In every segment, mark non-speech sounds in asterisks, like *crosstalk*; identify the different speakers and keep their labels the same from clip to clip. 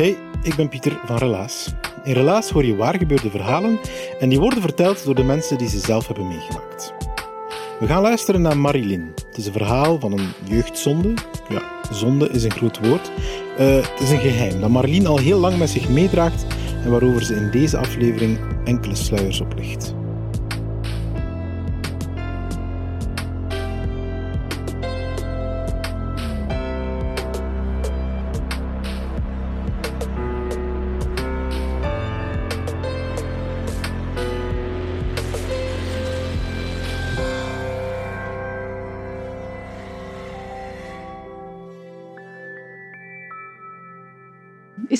Speaker 1: Hey, ik ben Pieter van Relaas. In Relaas hoor je waargebeurde verhalen en die worden verteld door de mensen die ze zelf hebben meegemaakt. We gaan luisteren naar Marilyn. Het is een verhaal van een jeugdzonde. Ja, zonde is een groot woord. Eh, het is een geheim dat Marilyn al heel lang met zich meedraagt en waarover ze in deze aflevering enkele sluiers oplicht.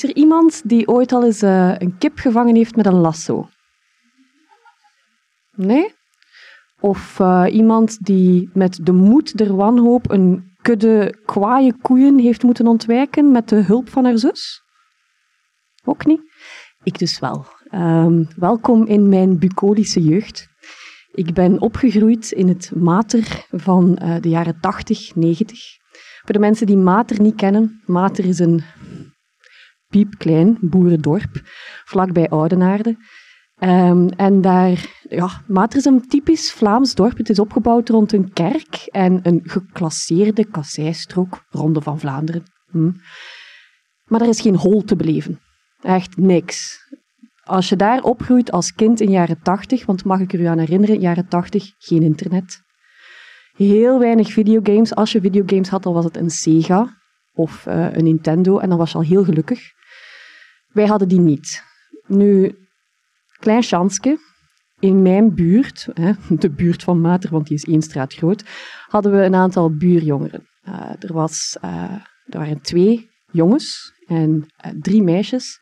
Speaker 2: Is er iemand die ooit al eens eh, een kip gevangen heeft met een lasso? Nee? Of eh, iemand die met de moed der wanhoop een kudde kwaaie koeien heeft moeten ontwijken met de hulp van haar zus? Ook niet? Ik dus wel. Ehm, welkom in mijn bucolische jeugd. Ik ben opgegroeid in het Mater van eh, de jaren 80, 90. Voor de mensen die Mater niet kennen, Mater is een piepklein boerendorp, vlakbij Oudenaarde. Ehm, en daar, ja, Mater is een typisch Vlaams dorp. Het is opgebouwd rond een kerk en een geclasseerde kasseistrook, Ronde van Vlaanderen. Hm. Maar er is geen hol te beleven. Echt niks. Als je daar opgroeit als kind in jaren 80, want mag ik er u aan herinneren, jaren 80, geen internet. Heel weinig videogames. Als je videogames had, dan was het een Sega of eh, een Nintendo en dan was je al heel gelukkig. Wij hadden die niet. Nu, klein chansje. In mijn buurt, hè, de buurt van Mater, want die is één straat groot, hadden we een aantal buurjongeren. Eh, er, was, eh, er waren twee jongens en eh, drie meisjes.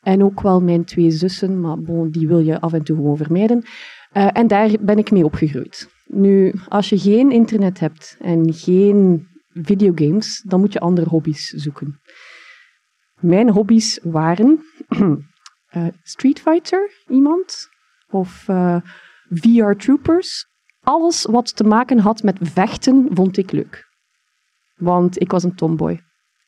Speaker 2: En ook wel mijn twee zussen, maar bon, die wil je af en toe gewoon vermijden. En daar ben ik mee opgegroeid. Nu, als je geen internet hebt en geen videogames, dan moet je andere hobby's zoeken. Mijn hobby's waren *clears throat* eh, Street Fighter, iemand, of eh, VR Troopers. Alles wat te maken had met vechten, vond ik leuk. Want ik was een tomboy.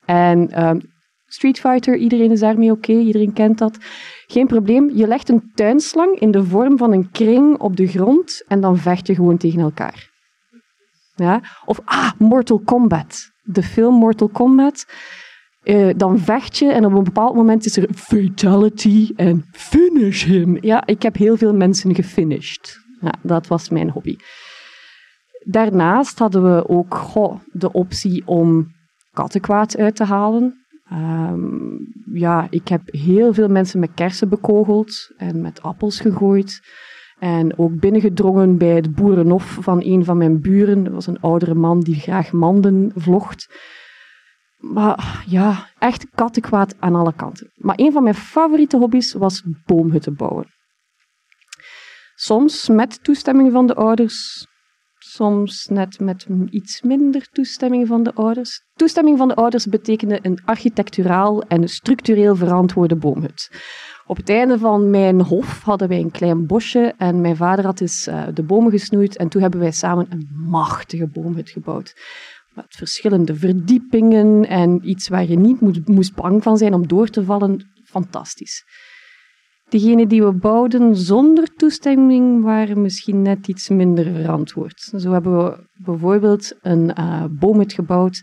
Speaker 2: En ehm, Street Fighter, iedereen is daarmee oké, iedereen kent dat. Geen probleem, je legt een tuinslang in de vorm van een kring op de grond en dan vecht je gewoon tegen elkaar. Ja? Of, ah, Mortal Kombat. De film Mortal Kombat. Eh, dan vecht je en op een bepaald moment is er fatality en finish him. Ja, ik heb heel veel mensen gefinished. Ja, dat was mijn hobby. Daarnaast hadden we ook de optie om kattenkwaad uit te halen. Ehm, ja, ik heb heel veel mensen met kersen bekogeld en met appels gegooid. En ook binnengedrongen bij het boerenhof van een van mijn buren. Dat was een oudere man die graag manden vlocht. Maar ja, echt kattenkwaad aan alle kanten. Maar een van mijn favoriete hobby's was boomhutten bouwen. Soms met toestemming van de ouders, soms net met iets minder toestemming van de ouders. Toestemming van de ouders betekende een architecturaal en structureel verantwoorde boomhut. Op het einde van mijn hof hadden wij een klein bosje en mijn vader had eens eh, de bomen gesnoeid en toen hebben wij samen een machtige boomhut gebouwd. Met verschillende verdiepingen en iets waar je niet moet, moest bang van zijn om door te vallen. Fantastisch. Degenen die we bouwden zonder toestemming waren misschien net iets minder verantwoord. Zo hebben we bijvoorbeeld een uh, boomhut gebouwd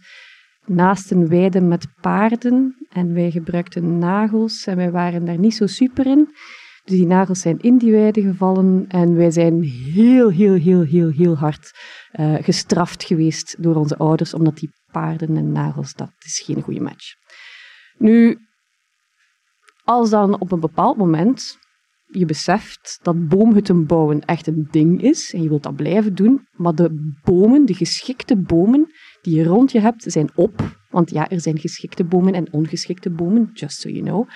Speaker 2: naast een weide met paarden en wij gebruikten nagels en wij waren daar niet zo super in. Dus die nagels zijn in die weide gevallen en wij zijn heel, heel, heel, heel, heel hard uh, gestraft geweest door onze ouders, omdat die paarden en nagels, dat is geen goede match. Nu, als dan op een bepaald moment je beseft dat boomhutten bouwen echt een ding is en je wilt dat blijven doen, maar de bomen, de geschikte bomen die je rond je hebt, zijn op. Want ja, er zijn geschikte bomen en ongeschikte bomen, just so you know.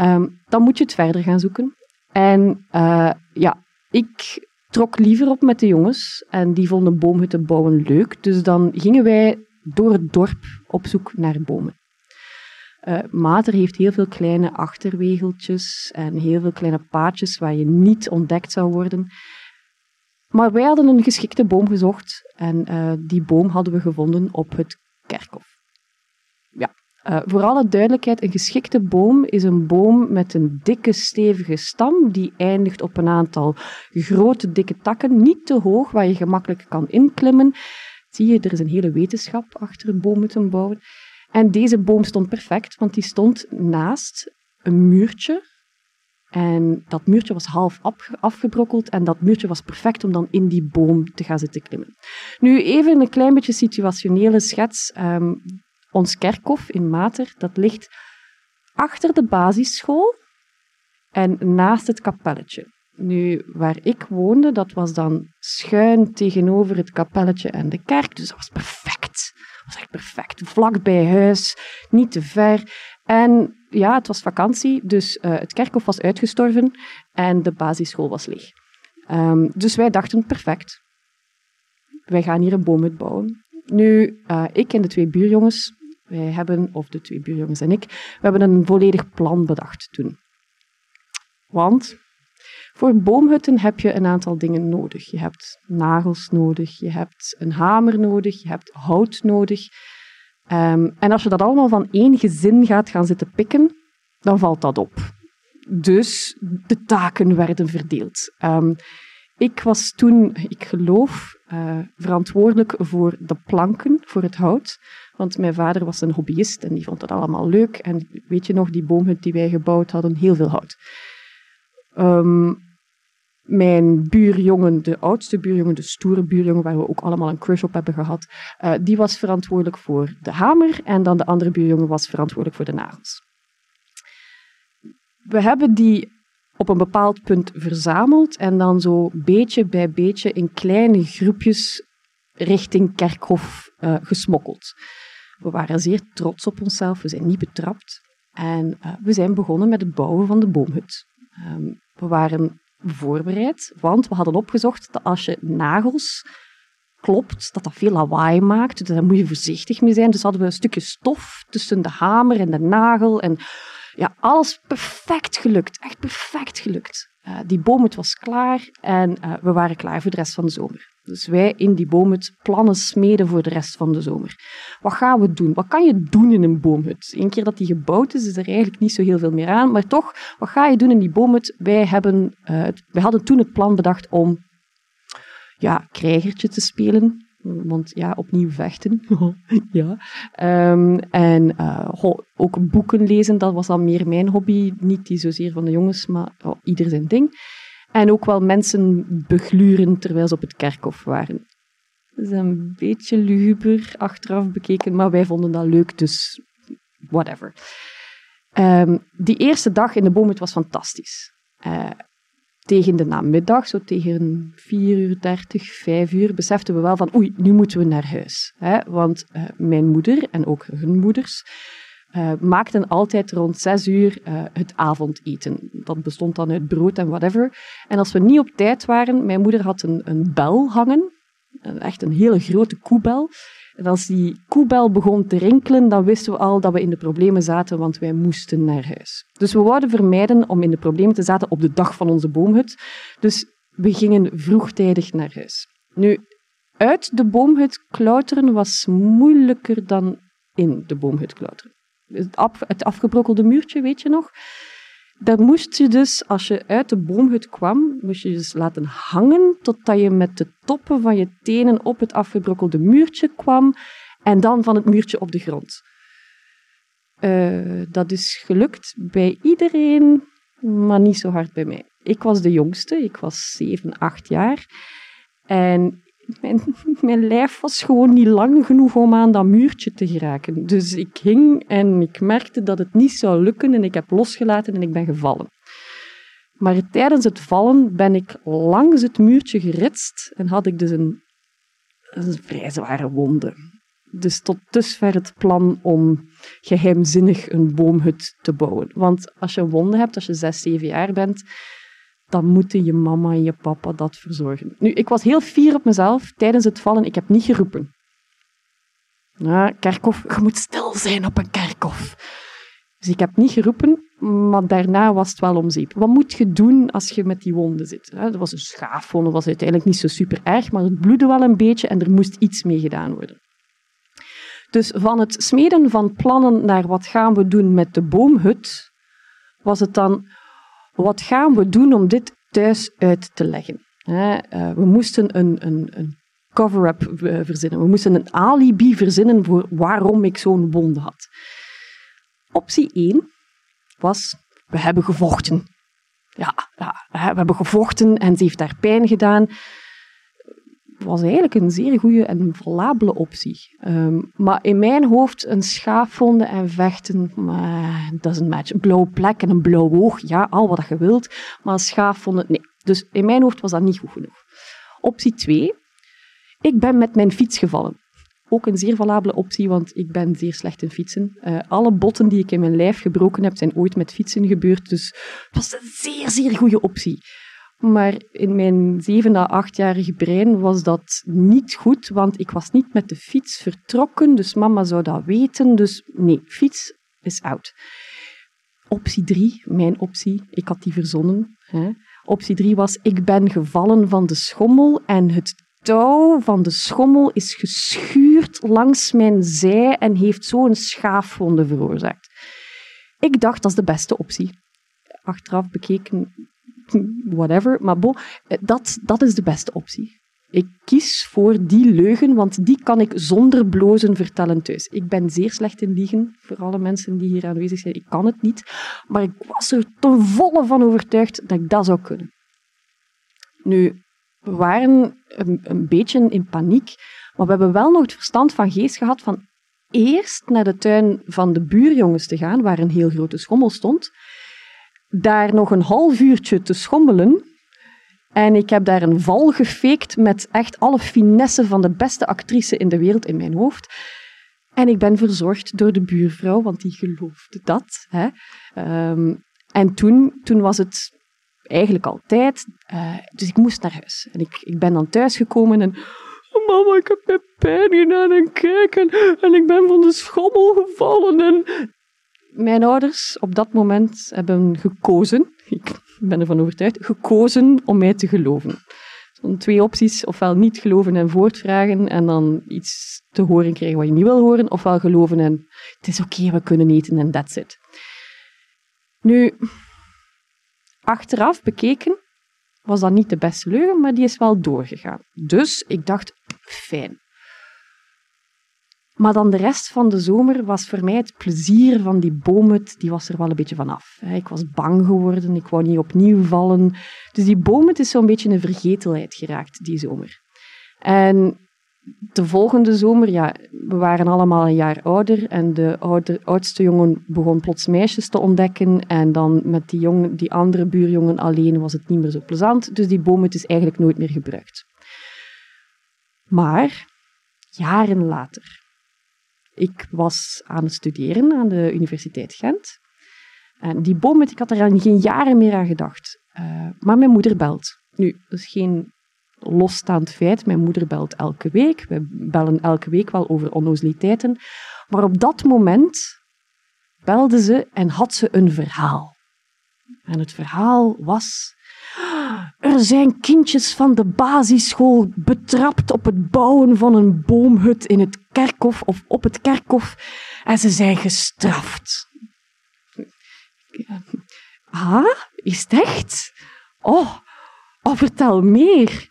Speaker 2: Um, dan moet je het verder gaan zoeken. En uh, ja, ik trok liever op met de jongens en die vonden boomhutten bouwen leuk. Dus dan gingen wij door het dorp op zoek naar bomen. Uh, Mater heeft heel veel kleine achterwegeltjes en heel veel kleine paadjes waar je niet ontdekt zou worden. Maar wij hadden een geschikte boom gezocht en uh, die boom hadden we gevonden op het kerkhof. Uh, voor alle duidelijkheid, een geschikte boom is een boom met een dikke, stevige stam die eindigt op een aantal grote, dikke takken, niet te hoog, waar je gemakkelijk kan inklimmen. Zie je, er is een hele wetenschap achter een boom moeten bouwen. En deze boom stond perfect, want die stond naast een muurtje. En dat muurtje was half afgebrokkeld en dat muurtje was perfect om dan in die boom te gaan zitten klimmen. Nu even een klein beetje situationele schets. Um, ons kerkhof in Mater, dat ligt achter de basisschool en naast het kapelletje. Nu, waar ik woonde, dat was dan schuin tegenover het kapelletje en de kerk, dus dat was perfect was echt perfect. Vlak bij huis, niet te ver. En ja, het was vakantie, dus uh, het kerkhof was uitgestorven en de basisschool was leeg. Um, dus wij dachten, perfect. Wij gaan hier een boom bouwen. Nu, uh, ik en de twee buurjongens, wij hebben, of de twee buurjongens en ik, we hebben een volledig plan bedacht toen. Want voor boomhutten heb je een aantal dingen nodig. Je hebt nagels nodig, je hebt een hamer nodig, je hebt hout nodig. Um, en als je dat allemaal van één gezin gaat gaan zitten pikken, dan valt dat op. Dus de taken werden verdeeld. Um, ik was toen, ik geloof, uh, verantwoordelijk voor de planken, voor het hout. Want mijn vader was een hobbyist en die vond dat allemaal leuk. En weet je nog, die boomhut die wij gebouwd hadden, heel veel hout. Um, mijn buurjongen, de oudste buurjongen, de stoere buurjongen, waar we ook allemaal een crush op hebben gehad, uh, die was verantwoordelijk voor de hamer en dan de andere buurjongen was verantwoordelijk voor de nagels. We hebben die op een bepaald punt verzameld en dan zo beetje bij beetje in kleine groepjes richting kerkhof uh, gesmokkeld. We waren zeer trots op onszelf, we zijn niet betrapt en uh, we zijn begonnen met het bouwen van de boomhut. Um, we waren voorbereid, want we hadden opgezocht dat als je nagels klopt, dat dat veel lawaai maakt. Dus daar moet je voorzichtig mee zijn. Dus hadden we een stukje stof tussen de hamer en de nagel. En ja, alles perfect gelukt. Echt perfect gelukt. Uh, die boomhut was klaar en uh, we waren klaar voor de rest van de zomer. Dus wij in die boomhut plannen smeden voor de rest van de zomer. Wat gaan we doen? Wat kan je doen in een boomhut? Eén keer dat die gebouwd is, is er eigenlijk niet zo heel veel meer aan. Maar toch, wat ga je doen in die boomhut? Wij, hebben, uh, wij hadden toen het plan bedacht om ja, krijgertje te spelen. Want ja, opnieuw vechten. *laughs* ja. Um, en uh, ook boeken lezen, dat was dan meer mijn hobby. Niet die zozeer van de jongens, maar oh, ieder zijn ding. En ook wel mensen begluren terwijl ze op het kerkhof waren. Dat is een beetje luguber achteraf bekeken, maar wij vonden dat leuk, dus whatever. Um, die eerste dag in de boomhut was fantastisch. Uh, tegen de namiddag, zo tegen 4 uur 30, 5 uur, beseften we wel van oei, nu moeten we naar huis. Hè? Want uh, mijn moeder en ook hun moeders uh, maakten altijd rond 6 uur uh, het avondeten. Dat bestond dan uit brood en whatever. En als we niet op tijd waren, mijn moeder had een, een bel hangen, echt een hele grote koebel. En als die koebel begon te rinkelen, dan wisten we al dat we in de problemen zaten, want wij moesten naar huis. Dus we wouden vermijden om in de problemen te zaten op de dag van onze boomhut. Dus we gingen vroegtijdig naar huis. Nu, uit de boomhut klauteren was moeilijker dan in de boomhut klauteren. Het, af, afgebrokkelde muurtje, weet je nog? Daar moest je dus, als je uit de boomhut kwam, moest je dus laten hangen totdat je met de toppen van je tenen op het afgebrokkelde muurtje kwam en dan van het muurtje op de grond. Uh, dat is gelukt bij iedereen, maar niet zo hard bij mij. Ik was de jongste, ik was 7, 8 jaar. En mijn, lijf was gewoon niet lang genoeg om aan dat muurtje te geraken. Dus ik hing en ik merkte dat het niet zou lukken en ik heb losgelaten en ik ben gevallen. Maar tijdens het vallen ben ik langs het muurtje geritst en had ik dus een, een vrij zware wonde. Dus tot dusver het plan om geheimzinnig een boomhut te bouwen. Want als je een wonde hebt, als je zes, zeven jaar bent, dan moeten je mama en je papa dat verzorgen. Nu, ik was heel fier op mezelf tijdens het vallen. Ik heb niet geroepen. Kerkhof, je moet stil zijn op een kerkhof. Dus ik heb niet geroepen, maar daarna was het wel om zeep. Wat moet je doen als je met die wonden zit? Dat was een schaafwond, dat was uiteindelijk niet zo super erg, maar het bloedde wel een beetje en er moest iets mee gedaan worden. Dus van het smeden van plannen naar wat gaan we doen met de boomhut, was het dan wat gaan we doen om dit thuis uit te leggen? Eh, we moesten een, een, een cover-up eh, verzinnen. We moesten een alibi verzinnen voor waarom ik zo'n wond had. Optie 1 was, we hebben gevochten. Ja, ja, we hebben gevochten en ze heeft daar pijn gedaan was eigenlijk een zeer goede en valabele optie. Um, maar in mijn hoofd een schaafvonden en vechten, dat is een match. Een blauwe plek en een blauw oog, ja, al wat je wilt. Maar een schaafvonden, nee. Dus in mijn hoofd was dat niet goed genoeg. Optie 2. Ik ben met mijn fiets gevallen. Ook een zeer valabele optie, want ik ben zeer slecht in fietsen. Uh, alle botten die ik in mijn lijf gebroken heb, zijn ooit met fietsen gebeurd. Dus het was een zeer, zeer goede optie. Maar in mijn zeven à achtjarige brein was dat niet goed, want ik was niet met de fiets vertrokken, dus mama zou dat weten. Dus nee, fiets is out. Optie drie, mijn optie, ik had die verzonnen. Hè. Optie drie was, ik ben gevallen van de schommel en het touw van de schommel is geschuurd langs mijn zij en heeft zo een schaafwonde veroorzaakt. Ik dacht, dat is de beste optie. Achteraf bekeken whatever. Maar bon, eh, dat, dat is de beste optie. Ik kies voor die leugen, want die kan ik zonder blozen vertellen thuis. Ik ben zeer slecht in liegen, voor alle mensen die hier aanwezig zijn. Ik kan het niet, maar ik was er ten volle van overtuigd dat ik dat zou kunnen. Nu, we waren een, een beetje in paniek, maar we hebben wel nog het verstand van geest gehad van eerst naar de tuin van de buurjongens te gaan, waar een heel grote schommel stond, daar nog een half uurtje te schommelen. En ik heb daar een val gefaked met echt alle finesse van de beste actrice in de wereld in mijn hoofd. En ik ben verzorgd door de buurvrouw, want die geloofde dat. Hè. Um, en toen, toen was het eigenlijk altijd. Uh, dus ik moest naar huis. En ik, ik ben dan thuisgekomen en. Oh, mama, ik heb mijn pijn gedaan en kijk. En, en ik ben van de schommel gevallen. En mijn ouders op dat moment hebben gekozen, *laughs* ik ben ervan overtuigd, gekozen om mij te geloven. Twee opties, ofwel niet geloven en voortvragen en dan iets te horen krijgen wat je niet wil horen, ofwel geloven en het is oké, we kunnen eten en that's it. Nu, achteraf bekeken was dat niet de beste leugen, maar die is wel doorgegaan. Dus ik dacht, fijn. Maar dan de rest van de zomer was voor mij het plezier van die boomhut, die was er wel een beetje vanaf. Ik was bang geworden, ik wou niet opnieuw vallen. Dus die boomhut is zo'n beetje een vergetelheid geraakt die zomer. En de volgende zomer, ja, we waren allemaal een jaar ouder en de oudste jongen begon plots meisjes te ontdekken en dan met die, jongen, die andere buurjongen alleen was het niet meer zo plezant. Dus die boomhut is eigenlijk nooit meer gebruikt. Maar, jaren later, ik was aan het studeren aan de Universiteit Gent. En die boom, ik had er geen jaren meer aan gedacht. Uh, maar mijn moeder belt. Nu, dat is geen losstaand feit. Mijn moeder belt elke week. We bellen elke week wel over onnozeliteiten. Maar op dat moment belde ze en had ze een verhaal. En het verhaal was... Er zijn kindjes van de basisschool betrapt op het bouwen van een boomhut in het kerkhof of op het kerkhof en ze zijn gestraft. Ah, is het echt? Oh, oh, vertel meer.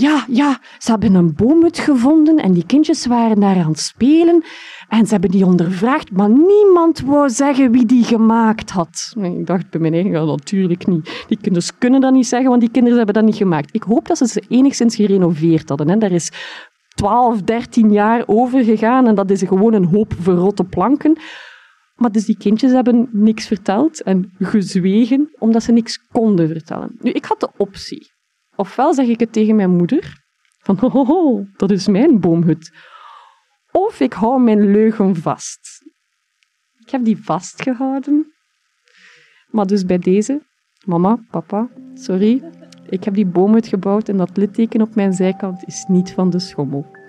Speaker 2: Ja, ja, ze hebben een boomhut gevonden en die kindjes waren daar aan het spelen en ze hebben die ondervraagd, maar niemand wou zeggen wie die gemaakt had. Ik dacht bij mijn eigen, ja, natuurlijk niet. Die kinderen kunnen dat niet zeggen, want die kinderen hebben dat niet gemaakt. Ik hoop dat ze ze enigszins gerenoveerd hadden. Hè. Daar is 12, 13 jaar over gegaan en dat is gewoon een hoop verrotte planken. Maar dus die kindjes hebben niks verteld en gezwegen, omdat ze niks konden vertellen. Nu, ik had de optie. Ofwel zeg ik het tegen mijn moeder, van ho, dat is mijn boomhut. Of ik hou mijn leugen vast. Ik heb die vastgehouden. Maar dus bij deze, mama, papa, sorry, ik heb die boomhut gebouwd en dat litteken op mijn zijkant is niet van de schommel.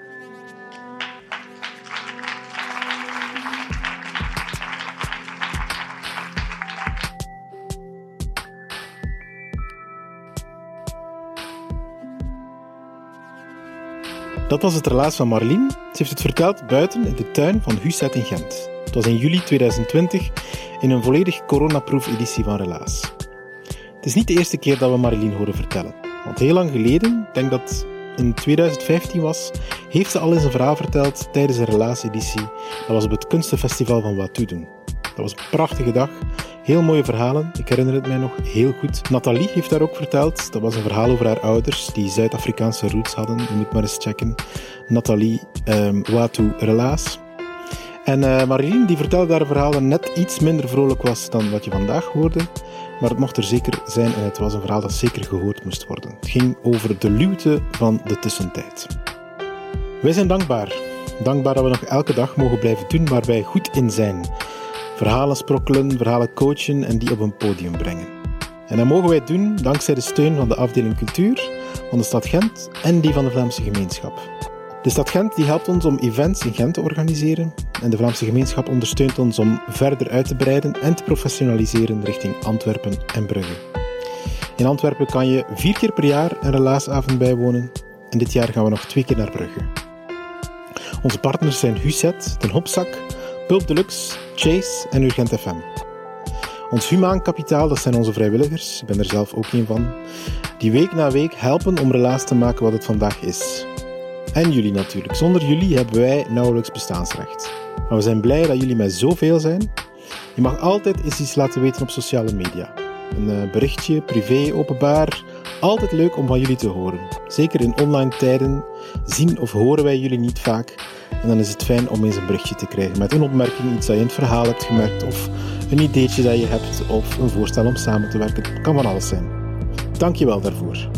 Speaker 1: Dat was het relaas van Marleen. Ze heeft het verteld buiten in de tuin van Huset in Gent. Het was in juli 2020 in een volledig coronaproof editie van Relaas. Het is niet de eerste keer dat we Marleen horen vertellen. Want heel lang geleden, ik denk dat in 2015 was, heeft ze al eens een verhaal verteld tijdens een Relaas-editie. Dat was op het Kunstenfestival van Wat doen. Dat was een prachtige dag Heel mooie verhalen. Ik herinner het mij nog heel goed. Nathalie heeft daar ook verteld. Dat was een verhaal over haar ouders die Zuid-Afrikaanse roots hadden. Je moet maar eens checken. Nathalie um, Watu Relaas. En uh, Marilyn die vertelde daar een verhaal dat net iets minder vrolijk was dan wat je vandaag hoorde. Maar het mocht er zeker zijn en het was een verhaal dat zeker gehoord moest worden. Het ging over de luwte van de tussentijd. Wij zijn dankbaar. Dankbaar dat we nog elke dag mogen blijven doen waar wij goed in zijn verhalen sprokkelen, verhalen coachen en die op een podium brengen. En dat mogen wij doen dankzij de steun van de afdeling cultuur van de stad Gent en die van de Vlaamse gemeenschap. De stad Gent die helpt ons om events in Gent te organiseren en de Vlaamse gemeenschap ondersteunt ons om verder uit te breiden en te professionaliseren richting Antwerpen en Brugge. In Antwerpen kan je vier keer per jaar een relaasavond bijwonen en dit jaar gaan we nog twee keer naar Brugge. Onze partners zijn Huset, Den Hopzak, Pulp Deluxe, Chase en Urgent FM. Ons humaan kapitaal, dat zijn onze vrijwilligers, ik ben er zelf ook een van, die week na week helpen om relaas te maken wat het vandaag is. En jullie natuurlijk. Zonder jullie hebben wij nauwelijks bestaansrecht. Maar we zijn blij dat jullie met zoveel zijn. Je mag altijd eens iets laten weten op sociale media. Een eh, berichtje, privé, openbaar. Altijd leuk om van jullie te horen. Zeker in online tijden zien of horen wij jullie niet vaak. En dan is het fijn om eens een berichtje te krijgen met een opmerking, iets dat je in het verhaal hebt gemerkt, of een ideetje dat je hebt, of een voorstel om samen te werken. Het kan van alles zijn. Dank je wel daarvoor.